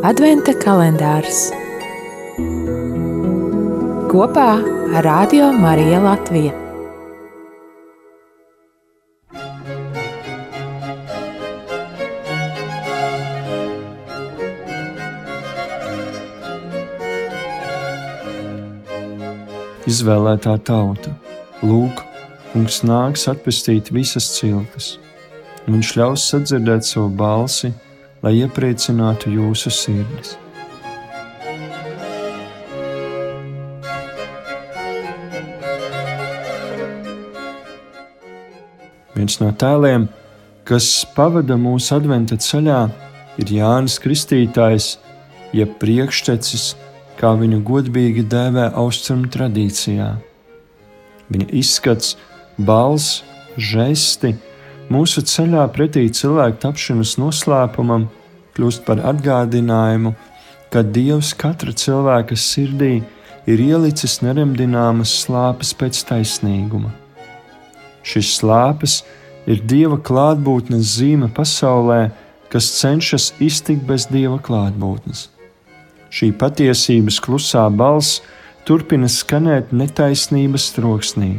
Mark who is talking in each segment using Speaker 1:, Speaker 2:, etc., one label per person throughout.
Speaker 1: Adventa kalendārs kopā ar Radio Mariju Latviju.
Speaker 2: Izvēlētā tauta, lūk, kungs nāks atpestīt visas ciltis. Viņš ļaus sadzirdēt savu balsi, lai iepriecinātu jūsu sirdis. Viens no tēliem, kas pavada mūsu adventa ceļā, ir Jānis Kristītājs, jeb priekštecis, kā viņu godīgi dēvē austrumu tradīcijā. Viņa izskats, balss, žesti, mūsu ceļā pretī cilvēku tapšanas noslēpumam kļūst par atgādinājumu, ka Dievs katra cilvēka sirdī ir ielicis neremdināmas slāpes pēc taisnīguma. Šis slāpes ir Dieva klātbūtnes zīme pasaulē, kas cenšas iztikt bez Dieva klātbūtnes. Šī patiesības klusā balss turpina skanēt netaisnības troksnī.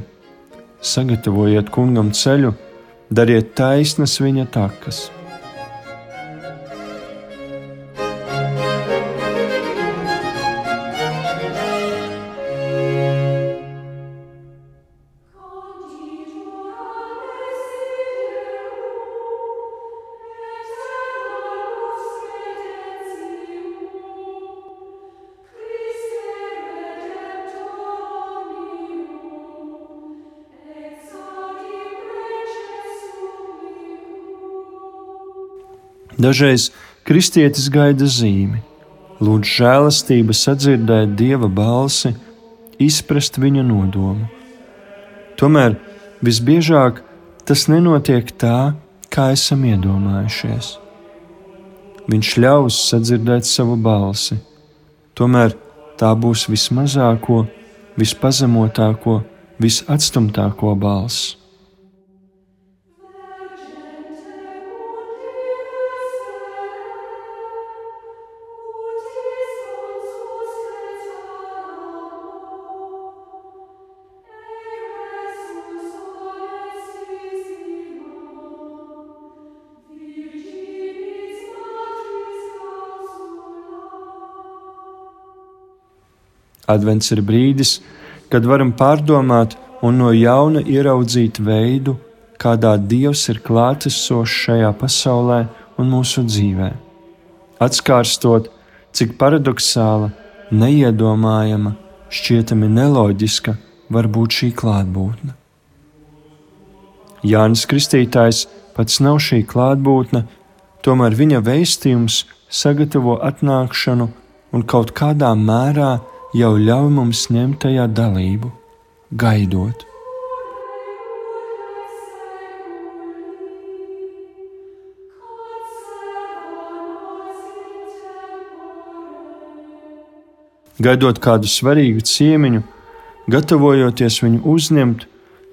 Speaker 2: Sagatavojiet kungam ceļu, dariet taisnas viņa takas. Dažreiz kristietis gaida zīmi, lūdz žēlastību, sadzirdēt dieva balsi, izprast viņa nodomu. Tomēr visbiežāk tas nenotiek tā, kā esam iedomājušies. Viņš ļaus sadzirdēt savu balsi, tomēr tā būs vismazāko, vispazemotāko, visatstumtāko balss. Advents ir brīdis, kad varam pārdomāt un no jauna ieraudzīt veidu, kādā Dievs ir klātesošs šajā pasaulē un mūsu dzīvē. Atskārstot, cik paradoxāla, neiedomājama, šķietami neloģiska var būt šī klātbūtne. Jānis Kristītājs pats nav šī klātbūtne, tomēr viņa veistījums sagatavo atnākšanu un kaut kādā mērā jau ļauj mums ņemt tajā dalību, gaidot. Gaidot kādu svarīgu ciemiņu, gatavojoties viņu uzņemt,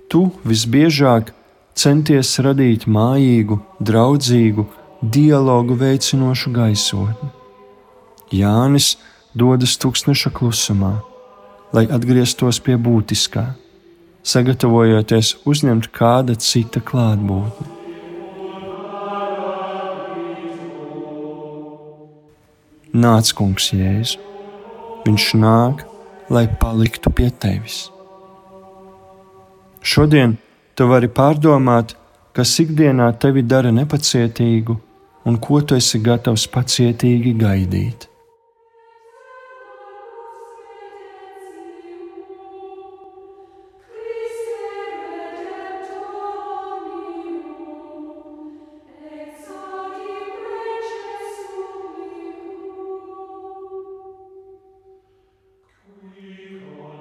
Speaker 2: tu visbiežāk centies radīt mājīgu, draudzīgu, dialogu veicinošu gaisotni. Jānis dodas tūkstneša klusumā, lai atgrieztos pie būtiskā, sagatavojoties uzņemt kāda cita klātbūtni. Nāc, kungs, Jēzu! Viņš nāk, lai paliktu pie tevis. Šodien tu vari pārdomāt, kas ikdienā tevi dara nepacietīgu un ko tu esi gatavs pacietīgi gaidīt.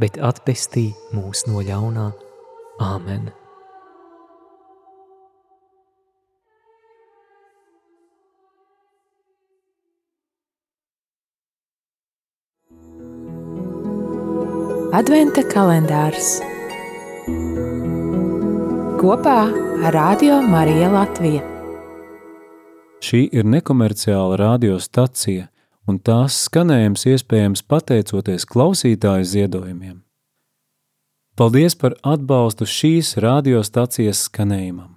Speaker 3: bet atpestī mūs no ļaunā. Āmen!
Speaker 1: Adventa kalendārs kopā ar Radio Mariju Latviju.
Speaker 4: Šī ir nekomerciāla radiostacija, un tās skanējums iespējams pateicoties klausītāju ziedojumiem. Paldies par atbalstu šīs radiostacijas skanējumam.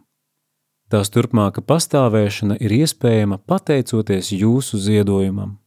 Speaker 4: Tās turpmāka pastāvēšana ir iespējama pateicoties jūsu ziedojumam.